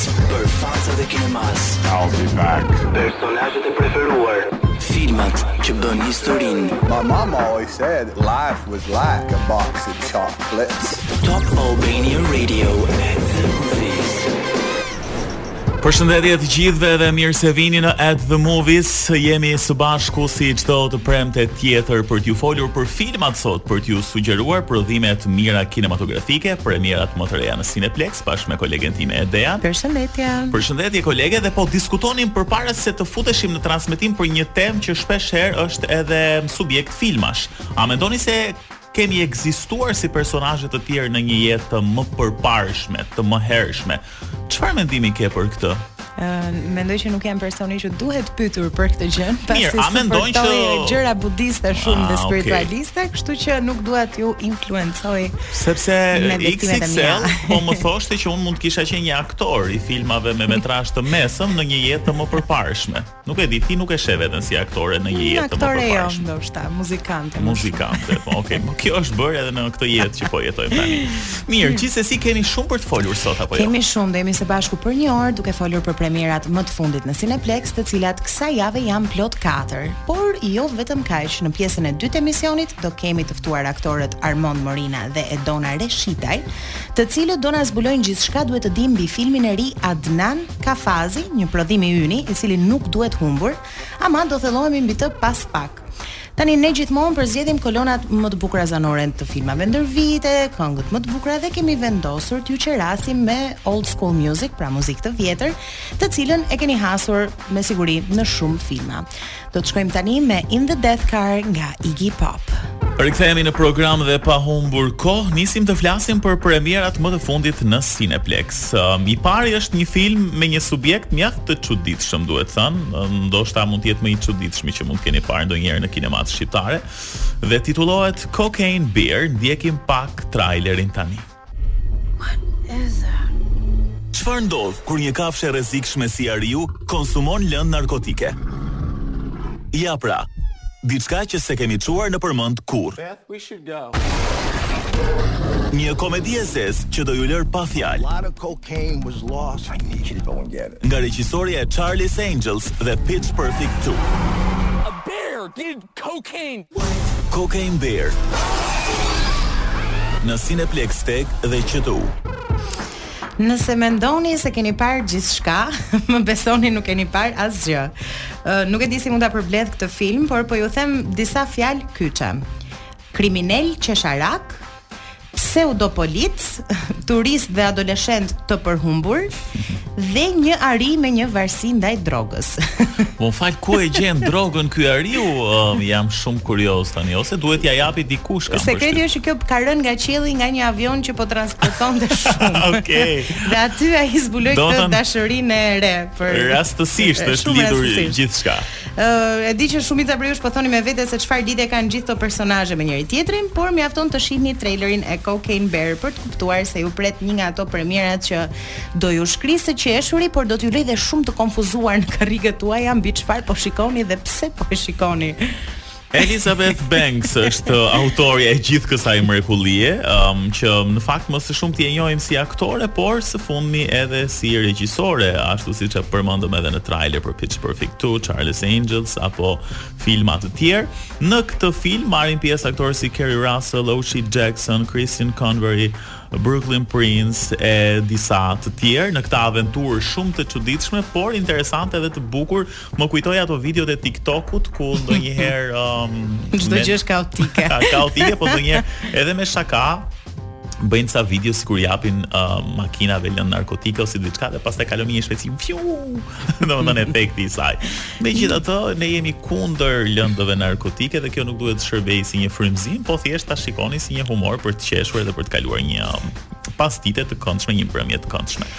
Për fansat e kinemas I'll be back Personazhet e preferuar Filmat që bënë historinë My mama always said life was like a box of chocolates Top Albania Radio at the movies Përshëndetje të gjithëve dhe mirë se vini në At the Movies. Jemi së bashku si çdo të premte tjetër për t'ju folur për filmat sot, për t'ju sugjeruar prodhime të mira kinematografike, premierat më të reja në Cineplex, bashkë me kolegen time Edea. Përshëndetje. Përshëndetje kolege dhe po diskutonim përpara se të futeshim në transmetim për një temë që shpesh herë është edhe subjekt filmash. A mendoni se kemi ekzistuar si personazhe të tjerë në një jetë të mëpërparshme, të mëhershme? Çfarë mendimi ke për këtë? mendoj që nuk jam personi që duhet pyetur për këtë gjë, pasi a mendon që gjëra budiste shumë dhe ah, spiritualiste, kështu që nuk dua t'ju influencoj. Sepse XXL po më thoshte që unë mund të kisha qenë një aktor i filmave me metrazh të mesëm në një jetë të mëpërparshme. Nuk e di, ti nuk e sheh veten si aktore në një jetë të mëpërparshme. Aktore jo, ndoshta muzikante. Muzikante, po okay. Po kjo është bërë edhe në këtë jetë që po jetojmë tani. Mirë, gjithsesi kemi shumë për të folur sot apo jo? Kemi shumë, do jemi së bashku për një orë duke folur për premierat më të fundit në Cineplex, të cilat kësaj jave janë plot 4. Por jo vetëm kaq, në pjesën e dytë të emisionit do kemi të ftuar aktorët Armend Morina dhe Edona Reshitaj, të cilët do na zbulojnë gjithçka duhet të dimë mbi filmin e ri Adnan, Kafazi, një prodhim i yni, i cili nuk duhet humbur, ama do thellohemi mbi të pas pak. Tani ne gjithmonë përzgjedhim kolonat më të bukura zanore të filmave ndër vite, këngët më të bukura dhe kemi vendosur t'ju qerasim me old school music, pra muzikë të vjetër, të cilën e keni hasur me siguri në shumë filma. Do të shkojmë tani me In the Death Car nga Iggy Pop. Rikthehemi në program dhe pa humbur kohë, nisim të flasim për premierat më të fundit në Cineplex. Um, I pari është një film me një subjekt mjaft të çuditshëm, duhet thënë, ndoshta mund të jetë më i çuditshmi që mund të keni parë ndonjëherë në kinemat shqiptare dhe titullohet Cocaine Bear, ndjekim pak trailerin tani. Çfarë ndodh kur një kafshë e rrezikshme si ariu konsumon lëndë narkotike? Ja pra, diçka që s'e kemi çuar nëpër mend kurrë. Një komedi e zezë që do ju lërë pa fjalë. Nga regjisorja e Charlie's Angels dhe Pitch Perfect 2. A bear did cocaine. Cocaine Bear. Në Cineplex TEG dhe QTU. Nëse mendoni se keni parë gjithçka, më besoni nuk keni parë asgjë. Uh, nuk e di si mund ta përmbledh këtë film, por po ju them disa fjalë kyçe. Kriminelë qesharakë, pseudopolicë, turistë dhe adoleshentë të përhumbur dhe një ari me një varësi ndaj drogës. Më fal ku e gjen drogën ky ariu? Um, jam shumë kurioz tani, ose duhet t'ia japi dikush kam. Sekreti është që kjo ka rënë nga qielli nga një avion që që po transportonte shumë. Okej. Dhe aty ai zbuloi këtë Domethënë, dashurinë e re për Rastësisht është lidhur gjithçka. Ë, e di që shumica prej jush po thoni me vete se çfarë lidhje kanë gjithë këto personazhe me njëri-tjetrin, por mjafton të shihni trailerin e Cocaine Bear për të kuptuar se ju pret një nga ato premierat që do ju shkrijë së qeshuri, por do t'ju lërë dhe shumë të konfuzuar në karriget tuaja mbi çfarë po shikoni dhe pse po e shikoni. Elizabeth Banks është autorja e gjithë kësaj mrekullie, um, që në fakt më së shumti e njohim si aktore, por së fundmi edhe si regjisore, ashtu siç e përmendëm edhe në trailer për Pitch Perfect 2, Charlie's Angels apo filma të tjerë. Në këtë film marrin pjesë aktorë si Keri Russell, O'Shea Jackson, Christian Convery, Brooklynn Prince e disa të tjerë në këtë aventurë shumë të çuditshme, por interesante dhe të bukur Më kujtoi ato videot e TikTokut ku ndonjëherë um, çdo gjë është kaotike. Kaotike, po ndonjëherë edhe me shaka bëjnë ca video sikur i japin uh, makinave lëndë narkotike ose diçka dhe pastaj kalon me shpejtësi fiu domethënë mhm. efekti i saj megjithatë ne jemi kundër lëndëve narkotike dhe kjo nuk duhet të shërbejë si një frymëzim po thjesht ta shikoni si një humor për të qeshur dhe për të kaluar një um, pasdite të këndshme një mbrëmje të këndshme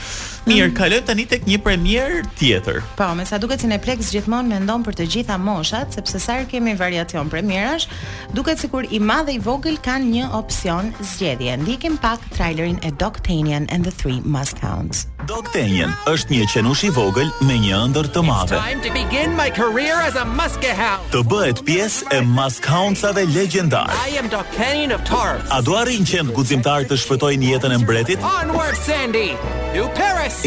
Mirë, kalojmë tani tek një premierë tjetër. Po, me sa duket Cineplexx gjithmonë mendon për të gjitha moshat, sepse sa herë kemi variacion premierash, duket sikur i madh dhe i vogël kanë një opsion zgjedhje. Ndjekim pak trailerin e Dogtanian and the Three Muskehounds. Dogtanian është një qenush i vogël me një ëndërr të madhe. Të bëhet pjesë e Muskehoundsave legjendarë. I am Dogtanian of Tarbes. A do arrijnë qentë guximtarë të shpëtojnë jetën e mbretit? Onward Sandy.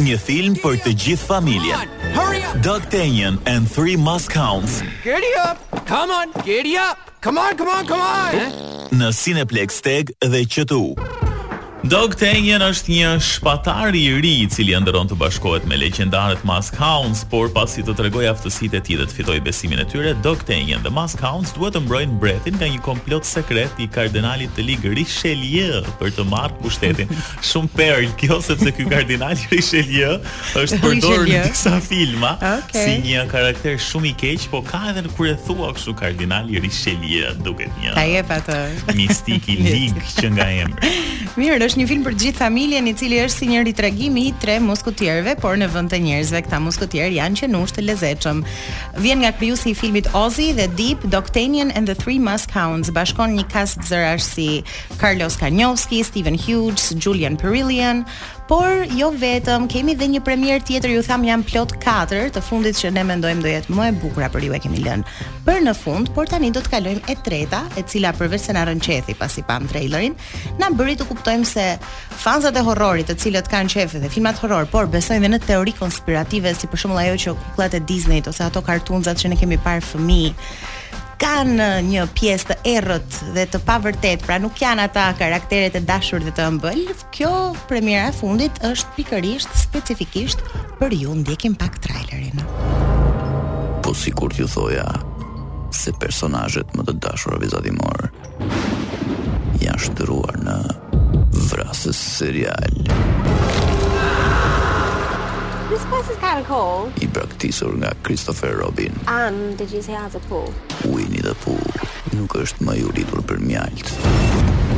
Një film për të gjithë familjen. Dogtanian and the Three Muskehounds. Giddy up. Come on, giddy up. Come on, come on, come on. Eh? Në Cineplexx TEG dhe QTU. Dogtanian është një shpatar i ri i cili ëndërron të bashkohet me legjendarët Muskehounds, por pasi të tregojë aftësitë e tij dhe të fitojë besimin e tyre, Dogtanian dhe Muskehounds duhet të mbrojnë mbretin nga një komplot sekret i kardinalit të lig Richelieu për të marrë pushtetin. Shumë perl kjo sepse ky kardinal Richelieu është përdorur në disa filma okay. si një karakter shumë i keq, po ka edhe në kur e thua kështu kardinal Richelieu duket një. Ta jep atë. Mistik i lig që nga emri. Mirë, është një film për gjithë familjen i cili është si një ritregim i tre muskutierëve, por në vend të njerëzve këta muskutierë janë qenushë të lezetshëm. Vjen nga krijuesi i filmit Ozzy dhe Deep Dogtanian and the Three Muskehounds, bashkon një kast zërash si Karlos Klaumannsmoller, Stephen Hughes, Julian Perillian, por jo vetëm, kemi dhe një premierë tjetër, ju thamë janë plot 4 të fundit që ne mendojmë do jetë më e bukura për ju e kemi lënë. Për në fund, por tani do të kalojmë te e treta, e cila përveç se na rrëqethi pasi pamë trailerin, na bëri të kuptojmë se fansat e horrorit, të cilët kanë qejf dhe filmat horror, por besojnë dhe në teori konspirative si për shembull ajo që kukullat e Disneyt ose ato kartunzat që ne kemi parë fëmijë, kanë një pjesë të errët dhe të pavërtetë, pra nuk janë ata karakteret e dashur dhe të ëmbël. Kjo premiera e fundit është pikërisht specifikisht për ju, ndjekim pak trailerin. Po sikur t'ju thoja se personazhet më të dashur vizatimorë janë shndërruar në vrasës serialë. This place is kind of cool. I braktisur nga Christopher Robin. Um, did you say I was a pool? Winnie the Pooh nuk është më i uritur për mjaltë.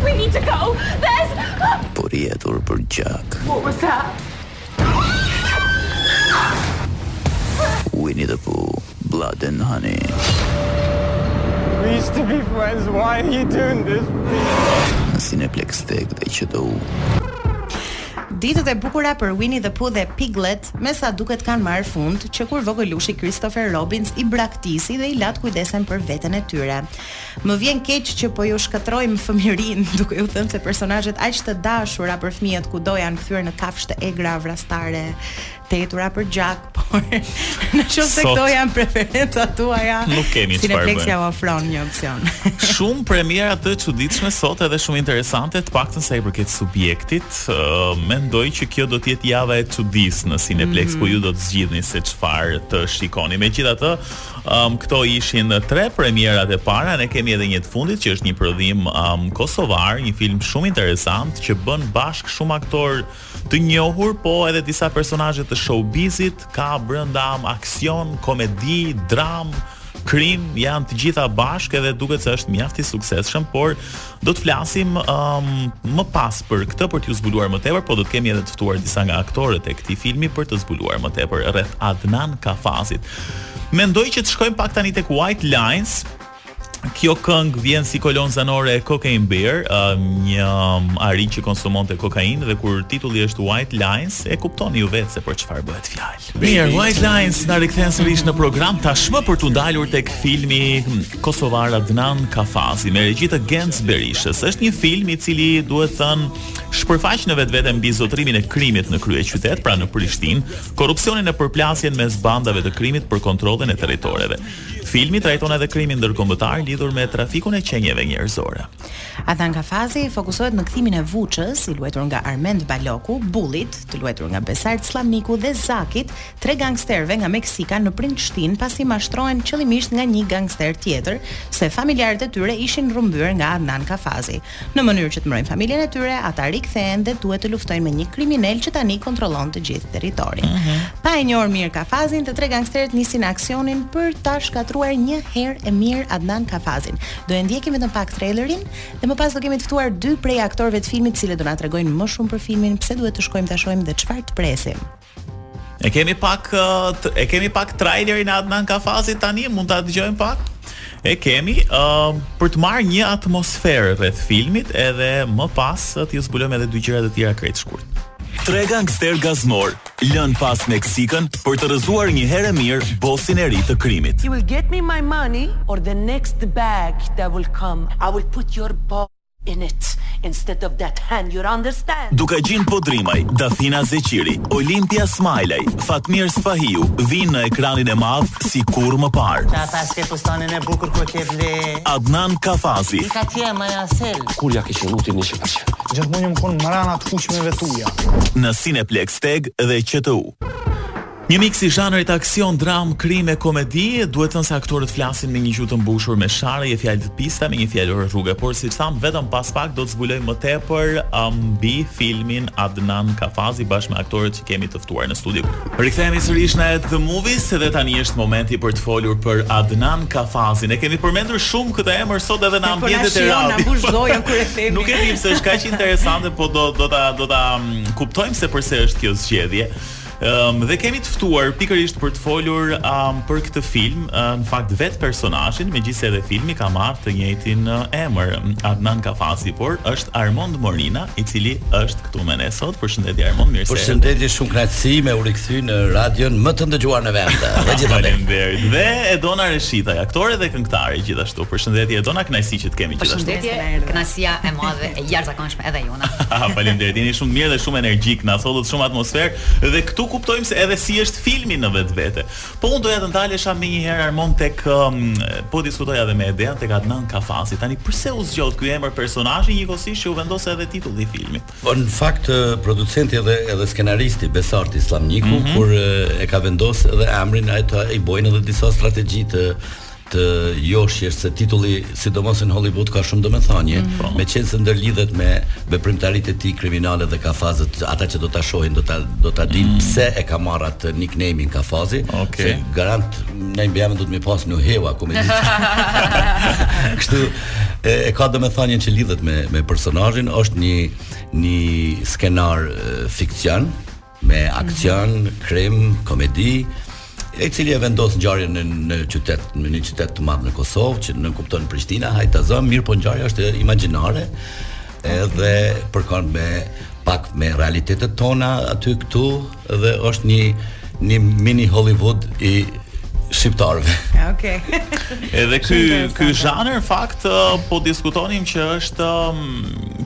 We need to go. There's Por i etur për gjak. What was that? Winnie the Pooh, Blood and Honey. We used to be friends, why are you doing this? Në Cineplex TEG dhe QTU. Ditët e bukura për Winnie the Pooh dhe Piglet me sa duket kanë marrë fund që kur vogëlushi Christopher Robbins i braktisi dhe i la të kujdesen për veten e tyre. Më vjen keq që po ju shkatërroj fëmijërinë duke ju thënë se personazhet aq të dashura për fëmijët kudo janë kthyer në kafshë të egra, vrastare, të etura për gjak, por në qoftë se këto janë preferencat tuaja, nuk kemi çfarë. Cineplexi jua ofron një opsion. shumë premiera të çuditshme sot edhe shumë interesante, të paktën sa i përket subjektit. Uh, mendoj që kjo do të jetë java e çudisë në Cineplex mm -hmm. ku ju do të zgjidhni se çfarë të shikoni. Megjithatë, Ëm këto ishin tre premierat e para, ne kemi edhe një të fundit që është një prodhim ëm kosovar, një film shumë interesant që bën bashkë shumë aktorë të njohur, po edhe disa personazhe të showbizit, ka brenda ëm aksion, komedi, dramë, krim, janë të gjitha bashkë edhe duket se është mjaft i suksesshëm, por Do të flasim um, më pas për këtë për t'ju zbuluar më tepër, po do të kemi edhe të ftuar disa nga aktorët e këtij filmi për të zbuluar më tepër rreth Adnan Kafazit. Mendoj që të shkojmë pak tani tek White Lines. Kjo këngë vjen si kolon zanore e Cocaine Bear, um, një um, ari që konsumonte kokainë dhe kur titulli është White Lines, e kuptoni ju vetë se për çfarë bëhet fjallë. Mirë, White Lines na rikthen sërish në program tashmë për t'u ndalur tek filmi hmm, kosovar Adnan Kafazi me regji të Genc Berishës. Është një film i cili duhet thënë shpërfaq në vetvete mbizotërimin e krimit në kryeqytet, pra në Prishtinë, korrupsionin e përplasjen mes bandave të krimit për kontrollin e territoreve. Filmi trajton edhe krimin ndërkombëtar lidhur me trafikun e qenieve njerëzore. Adnan Kafazi fokusohet në kthimin e Vuçës, i luajtur nga Armend Baloku, Bullit, të luajtur nga Besart Sllamniku dhe Zakit, tre gangsterëve nga Meksika në Prishtinë pasi mashtrohen qëllimisht nga një gangster tjetër se familjarët e tyre ishin rrëmbyer nga Adnan Kafazi. Në mënyrë që të mbrojnë familjen e tyre, ata rikthehen dhe duhet të luftojnë me një kriminel që tani kontrollon të gjithë territorin. Mm -hmm. Pa e njohur mirë Kafazin, të tre gangsterët nisin aksionin për ta shkatërruar një herë e mirë Adnan Kafazin. Do e ndjekim vetëm pak trailerin dhe më pas do kemi të ftuar dy prej aktorëve të filmit, të cilët do na tregojnë më shumë për filmin, pse duhet të shkojmë ta shohim dhe çfarë të presim. E kemi pak uh, e kemi pak trailerin e Adnan Kafazit tani, mund ta dëgjojmë pak? E kemi uh, për të marrë një atmosferë rreth filmit edhe më pas uh, t'ju zbulojmë edhe dy gjëra të tjera krejt shkurt. Tre gangsterë gazmorë lënë pas Meksikën për të rrëzuar një herë e mirë bosin e ri të krimit. You will get me my money or the next bag that will come I will put your balls in it instead of that hand you understand? Dukagjin Podrimaj, Dafina Zeqiri, Olimpia Smajlaj, Fatmir Spahiu vijnë në ekranin e madh si kurrë më parë. Ç'e paske fustanin e bukur koqe ble. Adnan Kafazi. Dika tje maja sel. Kur ja ke qellu ti mishi paçi. Gjithmonë jam kon mrena të fuqive tuja. Në Cineplex Teg dhe QTU. Një miks i zhanrit aksion, dramë, krim e komedi, duhet thënë se aktorët flasin me një gjuhë të mbushur me sharje e fjalë të pista me një fjalor rruge, por siç thamë vetëm pas pak do të zbulojmë më tepër mbi um, filmin Adnan Kafazi bashkë me aktorët kemi të ftuar në studio. Rikthehemi sërish në At The Movies dhe tani është momenti për të folur për Adnan Kafazin. E kemi përmendur shumë këtë emër sot edhe në po ambientet e radios. Na mbush gojën kur e themi. Nuk e di pse është kaq interesante, po do do ta do ta mm, kuptojmë se përse është kjo zgjedhje. Um, dhe kemi të ftuar pikërisht për të folur um, për këtë film, uh, në fakt vetë personazhin, megjithëse edhe filmi ka marrë të njëjtin uh, emër, Adnan Kafazi, por është Armond Morina, i cili është këtu me ne sot. Përshëndetje Armon, mirë se erdhe. Përshëndetje, shumë kënaqësi me u rikthy në radion më të ndëgjuar në vend. Faleminderit. Dhe Edona Reshitaj, aktore dhe këngëtare gjithashtu. Përshëndetje Edona, kënaqësi që të kemi gjithashtu. Përshëndetje, kënaqësi e madhe e jashtëzakonshme edhe jona. Faleminderit, jeni shumë mirë dhe shumë energjik, na sollët shumë atmosferë dhe këtu kuptojmë se edhe si është filmi në vetvete. Po unë doja të ndalesha menjëherë Armon tek um, po diskutoja edhe me Edean tek Adnan Kafazi. Tani përse u zgjodh ky emër personazhi njëkohësisht që u vendos edhe titulli i filmit? Po në fakt producenti edhe edhe skenaristi Besart Sllamniku mm -hmm. kur e ka vendos edhe emrin ai ata i bojnë edhe disa strategji të të joshjes se titulli sidomos në Hollywood ka shumë domethënie, mm -hmm. meqenëse ndërlidhet me veprimtaritë e tij kriminale dhe kafazët ata që do ta shohin do ta do ta dinë mm -hmm. pse e ka marrë atë nickname-in Kafazi. Okay. Se garant në Indianë do të më pas në Hewa ku më di. Kështu e, e ka domethënien që lidhet me me personazhin, është një një skenar fiksion, me aksion, krim, komedi, i cili e vendos ngjarjen në në qytet, në një qytet të madh në Kosovë, që nënkupton Prishtinën, hajt ta zëm, mirëpo ngjarja është imagjinare, edhe përkon me pak me realitetet tona aty këtu dhe është një një mini Hollywood i shqiptarëve. Okej. Okay. Edhe ky ky zhanër në fakt po diskutonim që është um,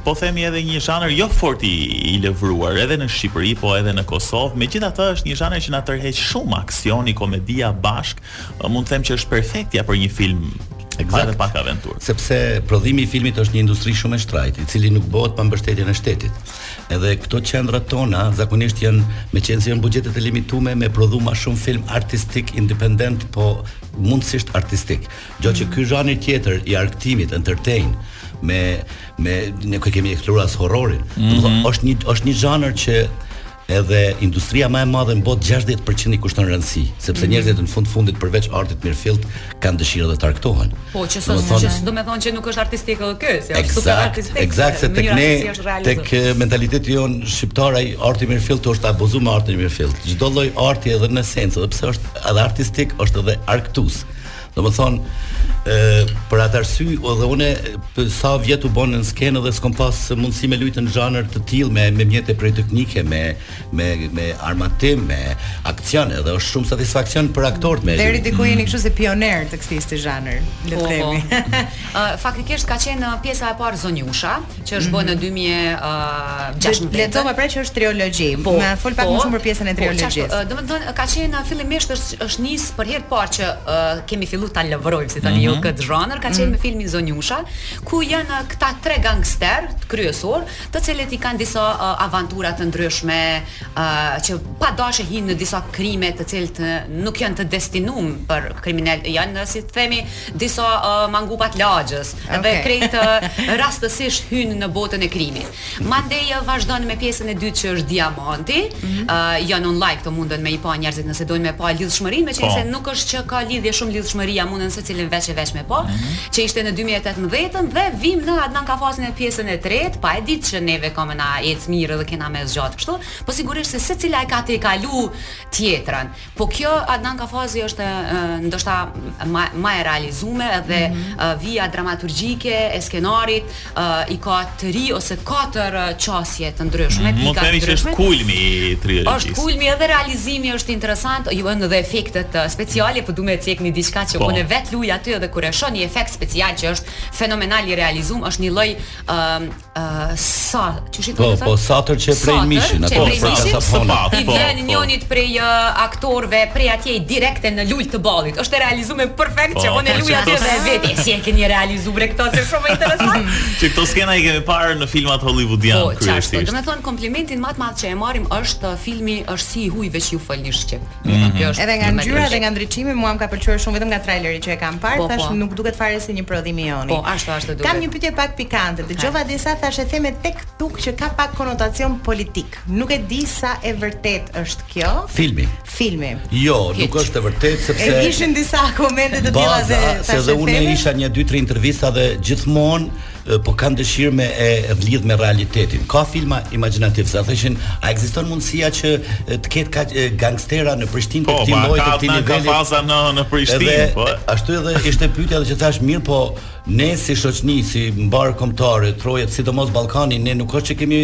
po themi edhe një zhanër jo fort i i lëvruar edhe në Shqipëri, po edhe në Kosovë. Megjithatë është një zhanër që na tërheq shumë aksioni, komedia bashkë, mund të them që është perfektja për një film. Ekzakt. Edhe pak aventurë. Sepse prodhimi i filmit është një industri shumë e shtrejtë, i cili nuk bohet pa mbështetjen e shtetit. Edhe këto qendrat tona zakonisht janë meqenëse janë buxhetet e limitume me prodhu ma shumë film artistik independent, po mundësisht artistik. Gjatë që ky zhanri tjetër i argëtimit entertain me me ne nuk kemi eksploruar as horrorin. Mm -hmm. Domethënë është një është një zhanër që edhe industria ma e madhe në botë 60% i kushton rëndësi, sepse mm -hmm. njerëzit në fund të fundit përveç artit të mirëfilltë kanë dëshirë dhe të argëtohen. Po, që s'do me thonë, që do të thonë që nuk është artistik edhe ky, si është super artistik. Ekzakt, se tek ne tek eh, mentaliteti jonë shqiptar ai arti i mirëfilltë është abuzuar me artin e mirëfilltë. Çdo lloj arti edhe në esencë, edhe pse është edhe artistik, është edhe argëtues. Domethonë, e, për atë arsye edhe unë, për sa vjet u bona në skenë dhe s'kom pas mundësi me lujt në zhanër të tillë, me, me mjete prej teknike, me, me, me armatim, me akcion, edhe është shumë satisfaksion për aktorët me. Deri diku jeni kështu si pionierë të këtij zhanri, le të themi. Faktikisht ka qenë pjesa e parë Zonjusha, që është bërë në 2016. Le të themi pra që është triologji. Po, më fol pak po, më shumë për pjesën e po, triologjisë. Po, domethënë ka qenë në fillimisht është është nis për herë të parë që uh, kemi filluar ta lëvrojmë si të themi mm -hmm. jo mhm. këtë zhanër, ka qenë mm -hmm. me filmin Zonjusha, ku janë këta tre gangsterë kryesorë, të cilët i kanë disa uh, aventura të ndryshme uh, që pa dashë hin në disa krime të cilët uh, nuk janë të destinum për kriminelë, janë si të themi disa mangupa të lagjes dhe krejt rastësisht hynë në botën e krimit. Mandej vazhdon me pjesën e dytë që është Diamanti, janë online këto mundën me i pa njerëzit nëse dojnë me pa lidhshmërinë, megjithëse nuk është që ka lidhje shumë lidhshmëria mundën secilin veç e veç me pa, që ishte në dy mijë e tetëmbëdhjetë-ën dhe vijmë në Adnan Kafazin e pjesën e tretë, pa e ditë që neve ka me na ecë mirë edhe kena me zgjatë kështu, po sigurisht se secila e ka tejkalu tjetrën. Po kjo Adnan Kafazi është ndoshta më ma e realizume dhe mm -hmm. vija dramaturgjike e skenarit uh, i ka tri ose katër qasje të ndryshme, mm -hmm. pika të ndryshme. Është kulmi i trilogjisë. Është kulmi edhe realizimi është interesant, ju vënë edhe efektet speciale, po du me cek një diçka që po. unë vetë luj aty edhe kur e shoh një efekt special që është fenomenal i realizum, është një lloj uh, sa, që si t'i thonë po, po, satër që e prej mishin, ato që e prej mishin, sëpatë, i vjen njonit prej uh, aktorëve, prej atje direkt e në lule të ballit, është e realizume perfekt, po, që unë po, luj aty edhe vetë, si e keni realizu bre këto, është shumë interesant. që këto skena i kemi parë në filmat hollywoodian, po, kryesisht. Po, qashtu, domethënë, komplimentin ma të madh që e marrim është uh, filmi, është si i huj veç ju folni shqip. Mhm. Kjo është edhe nga ngjyra dhe nga ndriçimi mua më ka pëlqyer shumë vetëm nga traileri që e kam parë, po, thashë po. nuk duket fare si një prodhim i joni. Po, ashtu ashtu duket. Kam një pyetje pak pikante. Dëgjova disa thashetheme tek tuk që ka pak konotacion politik. Nuk e di sa e vërtetë është kjo. Filmi. Filmi. Jo, Hiç. nuk është e vërtetë sepse E ishin disa komente të tilla se se dhe unë isha në 2-3 intervista dhe gjithmonë po kanë dëshirë me e lidh me realitetin. Ka filma imagjinativë, se thoshin, a ekziston mundësia që të ketë kaq gangstera në Prishtinë po, të këtij lloji të këtij niveli? Po, kafaza në në Prishtinë, edhe, po. Ashtu edhe ishte pyetja edhe që thashë mirë, po ne si shoqni, si mbarëkombëtare, trojet, sidomos Ballkani, ne nuk është që kemi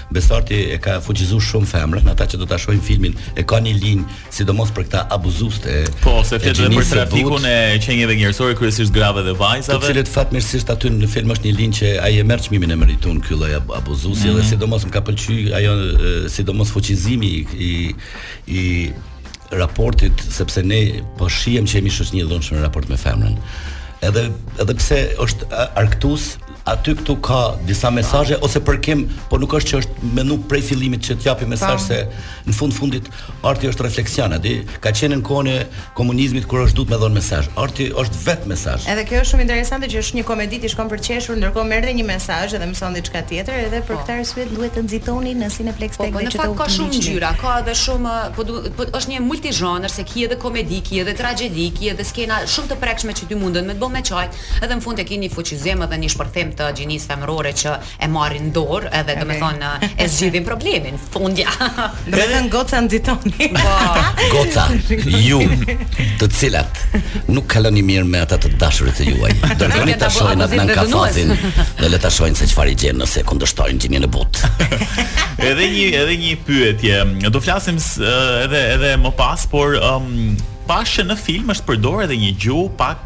Besarti e ka fuqizu shumë femrën, ata që do ta shohin filmin e ka një linjë, sidomos për këta abuzusit e Po, se flet edhe për trafikun e qenieve njerëzore, kryesisht grave dhe vajzave. Të cilët fatmirësisht aty në film është një linjë që ai e merr çmimin e meritun ky lloj abuzusi mm -hmm. dhe mhm. sidomos më ka pëlqyer ajo sidomos fuqizimi i i raportit sepse ne po shihemi që jemi shoqni e dhunshme në raport me femrën. Edhe edhe pse është art ky, aty këtu ka disa mesazhe ah. ose përkime, po nuk është që është menu prej fillimit që të japi mesazh se në fund fundit arti është refleksion, a di, ka qenë në kohën e komunizmit kur është dashtë me dhon mesazh. Arti është vetë mesazh. Edhe kjo është shumë interesante që është një komedi ti shkon për të qeshur, ndërkohë merr dhe një mesazh dhe mëson diçka tjetër, edhe për po. këtë arsye duhet të nxitoni në Cineplex tek po, po, që të ka shumë ngjyra, ka edhe shumë po, po është një multizhanër se ki edhe komedi, ki edhe tragjedi, ki edhe skena shumë të prekshme që ty mundën me të bo me qajt. Edhe në fund e kini fuqizim edhe një shpërthim të gjinisë femërore që e marrin në dorë edhe domethonë e zgjidhin problemin fundja. Domethënë goca nxitoni. Po. Goca, ju, të cilat nuk kaloni mirë me ata të dashurit të juaj. Dërgoni ta shohin Adnan Kafazin dhe le ta shohin se çfarë gjen nëse kundërshtojnë gjininë e butë. edhe një edhe një pyetje. Do flasim edhe edhe më pas, por um, pashë në film është përdorur edhe një gjuhë pak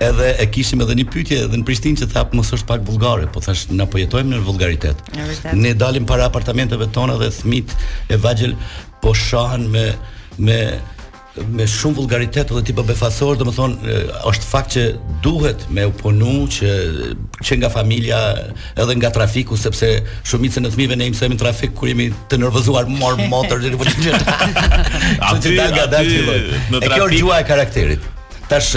Edhe e kishim edhe një pyetje edhe në Prishtinë që tha mos është pak vullgare, po thashë na po jetojmë në vullgaritet. Ne dalim para apartamenteve tona dhe fëmijët e vegjël po shahen me me me shumë vullgaritet dhe ti po befasohesh, domethënë është fakt që duhet me u punu që që nga familja edhe nga trafiku sepse shumica e fëmijëve ne i mësojmë në trafik kur jemi të nervozuar mor motor dhe të vulgaritet. Aty nga dalë ti lloj. Kjo është gjua e karakterit. Tash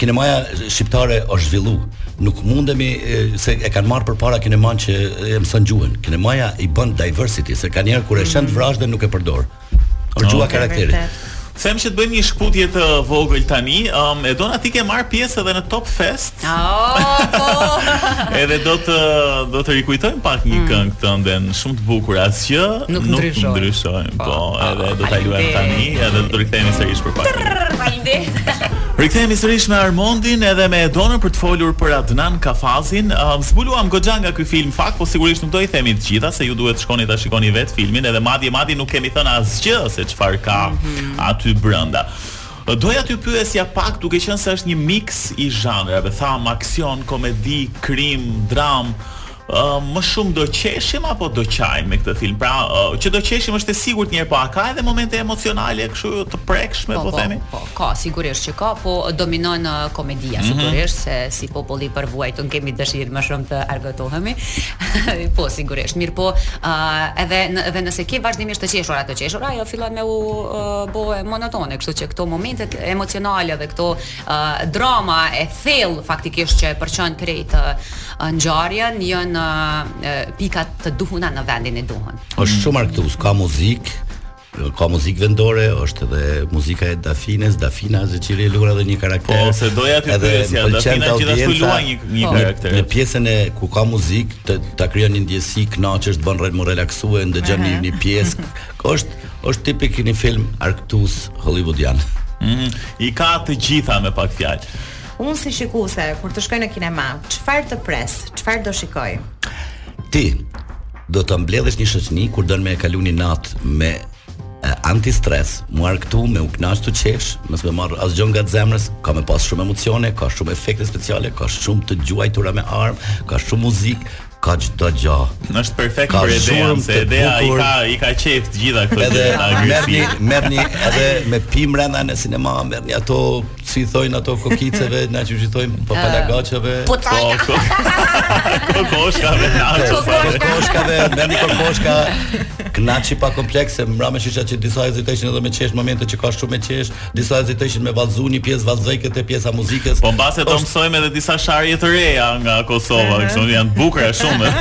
kinemaja shqiptare është zhvillu. Nuk mundemi se e kanë marrë përpara kinemanë që e mëson gjuhën. Kinemaja i bën diversity, se nganjëherë kur e sheh të vrazhdë nuk e përdor. Është gjuha e karakterit. Them që të bëjmë një shkëputje të vogël tani. Um, Edona ti ke marrë pjesë edhe në Top Fest Oh, po. Edhe do të do të rikujtojmë pak një mm. këngë tënde, shumë të bukur asgjë, nuk, nuk ndryshon. ndryshon. Po, po, edhe do ta luajmë tani, edhe do të rikthehemi sërish për pak. Faleminderit. Rikthehemi sërish me Armondin edhe me Edonën për të folur për Adnan Kafazin. Um, zbuluam goxha nga ky film në fakt, po sigurisht nuk do i themi të gjitha se ju duhet të shkoni ta shikoni vetë filmin, edhe madje madje nuk kemi thënë asgjë se çfarë ka mm -hmm. aty brenda. Doja t'ju pyesja pak, duke qenë se është një miks i zhanrave, thamë aksion, komedi, krim, dramë, ë më shumë do qeshim apo do qajmë me këtë film? Pra, ë që do qeshim është e sigurt, mirëpo a ka edhe momente emocionale kështu të prekshme po, po, po themi? Po, po, ka, sigurisht që ka, po dominon uh, komedia mm -hmm. sigurisht se si popull i përvuajtun kemi dëshirë më shumë të argëtohemi. po, sigurisht, mirëpo, ë uh, edhe në, edhe nëse ke vazhdimisht të qeshur ato qeshur, ajo fillon me u bo e monotone, kështu që këto momentet emocionale dhe këto uh, drama e thellë faktikisht që e përçon krejt uh, ngjarjen janë uh, pikat të duhuna në vendin e duhun. Është shumë arktuz, ka muzikë, ka muzikë vendore, është edhe muzika e Dafines, Dafina e cila luan edhe një karakter. Po, se doja të pyesja, Dafina gjithashtu luan një një po, karakter. Në pjesën ku ka muzikë, të ta krijon një ndjesi kënaqësie, të bën rreth me relaksue, ndëgjon një një pjesë, Është është tipik një film arktus hollywoodian. Mm, I ka të gjitha me pak fjalë. Unë si shikuese, kur të shkoj në kinema, çfarë të pres? Çfarë do shikoj? Ti do ta mbledhësh një shoqni kur do me kalu një natë me anti stres, me u argëtu me u knaq tu qesh, mos me marr asgjë ngat zemrës, ka me pas shumë emocione, ka shumë efekte speciale, ka shumë të gjuajtura me armë, ka shumë muzikë, ka çdo gjë. Është perfekt për idenë, se ideja i ka i ka qejf të gjitha këto gjëra. Edhe merrni merrni edhe me pi brenda në sinema, merrni ato si i thojnë ato kokiceve, na që i thojnë po palagacave. Po ta. Po, kokoshka me naço. Kokoshka me merrni kokoshka. Knaqi pa komplekse, mbrëmë shisha që disa hezitojshin edhe me qesh momente që ka shumë me qesh. Disa hezitshin me vallzu, një pjesë vallzojke te pjesa muzikës. Po mbase do mësojmë edhe disa sharje të reja nga Kosova, kështu që janë të bukura shumë.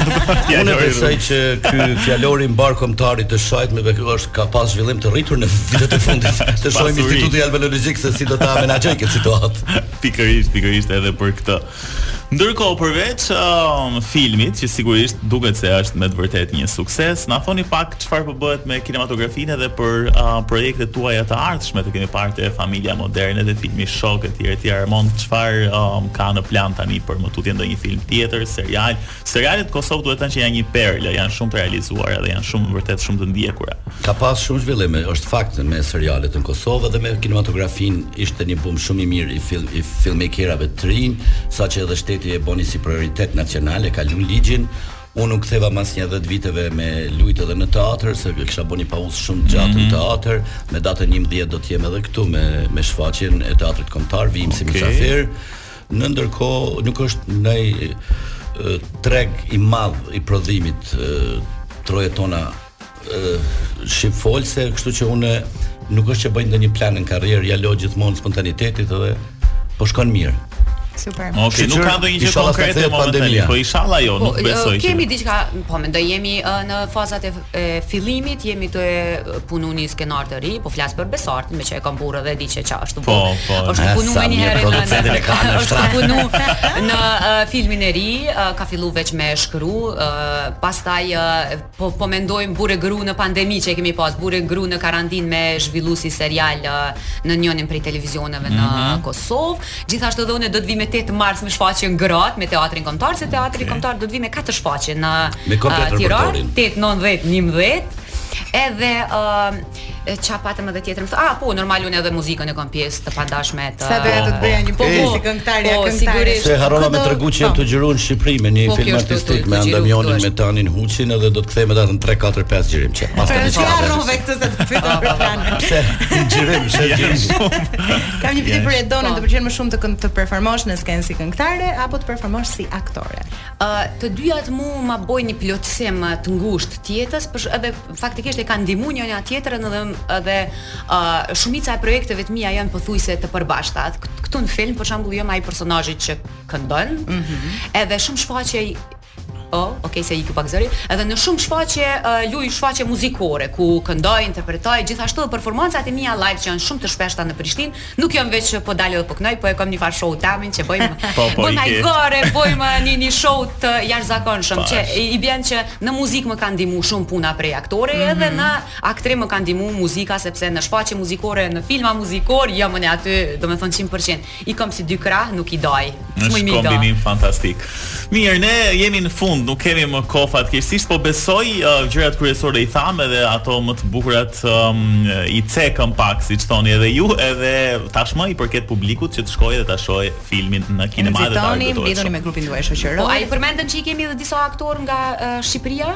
Unë besoj që ky fjalori mbarëkombëtar i të shajtmeve është ka pas zhvillim të rritur në vitet e fundit. Të shohim Institutin Albanologjik se si do ta menaxhojë këtë situatë. Pikërisht, pikërisht edhe për këtë. Ndërkohë përveç uh, filmit, që sigurisht duket se është me të vërtetë një sukses, na thoni pak çfarë po bëhet me kinematografinë edhe për uh, projektet tuaja të ardhshme, të kemi parë te familja moderne dhe filmi Shok etj etj. Armand çfarë um, ka në plan tani për më tutje ndonjë film tjetër, serial, Serialet n'Kosovë duhet thënë që janë një perlë, janë shumë të realizuara dhe janë shumë vërtet shumë të ndjekura. Ka pas shumë zhvillim, është fakt me serialet në Kosovë dhe me kinematografinë ishte një bum shumë i mirë i film i filmmakerave të rinj, saqë edhe shteti e boni si prioritet nacional e ka lënë ligjin. Unë u ktheva mas një 10 viteve me lujt edhe në teatr, se kisha bo një pauzë shumë të gjatë mm -hmm. në mhm. teatr. Me datën 11 do të jem edhe këtu me me shfaqjen e teatrit kombëtar, vijmë si okay. mysafir. Në ndërkohë nuk është naj treg i madh i prodhimit n'trojet tona shqipfolëse, kështu që unë nuk është që bëj ndonjë plan në karrierë, ia lë gjithmonë spontanitetit edhe po shkon mirë. Super. Okej, okay, nuk ka ndonjë gjë konkrete më pandemia. Po inshallah jo, nuk po, besoj. Kemi diçka, po mendoj jemi në fazat e e fillimit jemi tu punu një skenar të ri, po flas për Besartin, meqë e kam burrë dhe di që ç'a është po, burrë. Po, po. Është punu me një herë producentin e kanë në shtrat. Është punu në uh, filmin e ri, uh, ka fillu veç me shkru, uh, pastaj uh, po po mendojmë Burrë e gru në pandemi që e kemi pas, Burrë e gru në karantinë me zhvillu si serial uh, në njënin prej televizioneve mm -hmm. në mhm. Kosovë. Gjithashtu edhe unë do të vij me 8 mars me shfaqjen Gratë me Teatrin Kombëtar, se Teatri okay. Kombëtar do të vijë me katër shfaqje në Tiranë, 8, 9, 10, 11. Edhe ë ça patëm edhe tjetër. Ah, po, normal unë edhe muzikën e kam pjesë të pandashme të. Sa do të bëja një po, po, po, si këngëtarja, po, këngëtarja. Se harrova me tregu që tu xhiru jam në Shqipëri me një film artistik me Andamionin me Tanin Huçin edhe do të kthehemi edhe në 3 4 5 xhirim që. Pastaj do të harrova këtë se të fitojmë planin. Se xhirim, se xhirim. Kam një pyetje për Edonën, po. të pëlqen më shumë të të performosh në skenë si këngëtare apo të performosh si aktore? Ë, uh, të dyja të mua ma bojnë një plotësim të ngushtë të jetës, por edhe faktikisht e kanë ndihmuar njëra tjetrën edhe edhe ë uh, shumica e projekteve të mia janë pothuajse të përbashkëta. Këtu në film për shembull jam ai personazhi që këndon. Mm -hmm. Edhe shumë shfaqje Po, ok, se ik pak zëri. Edhe në shumë shfaqje uh, luaj shfaqje muzikore ku këndoj, interpretoj, gjithashtu edhe performancat e mia live që janë shumë të shpeshta në Prishtinë, nuk jam veç po dal dhe po kënoj, po e kam një far show temin që bëj. po, po, bëjmë ai gore, bëjmë një një show të jashtëzakonshëm që i bjen që në muzikë më ka ndihmu shumë puna prej aktore mm -hmm. edhe në aktrim më ka ndihmu muzika sepse në shfaqje muzikore, në filma muzikor, jam unë aty, domethënë 100%. I kam si dy krah nuk i daj. Është kombinim fantastik. Mirë, ne jemi në fund, nuk kemi më kohë fatkeqësisht, po besoj uh, gjërat kryesore i thamë edhe ato më të bukurat um, i cekëm pak, siç thoni edhe ju, edhe tashmë i përket publikut që të shkojë dhe ta shohë filmin në kinema dhe të argëtohet. Nxitoni me grupin tuaj shoqëror. Po a i përmendëm që i kemi edhe disa aktorë nga uh, Shqipëria?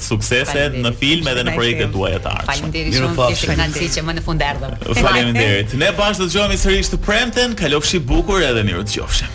Suksese në film edhe në projektet tuaja të ardhshme. Faleminderit shumë, ishte kënaqësi që më në fund erdhëm. Faleminderit. Ne bashkë do të dëgjohemi sërish të premten. Kalofshi bukur edhe mirudëgjofshim.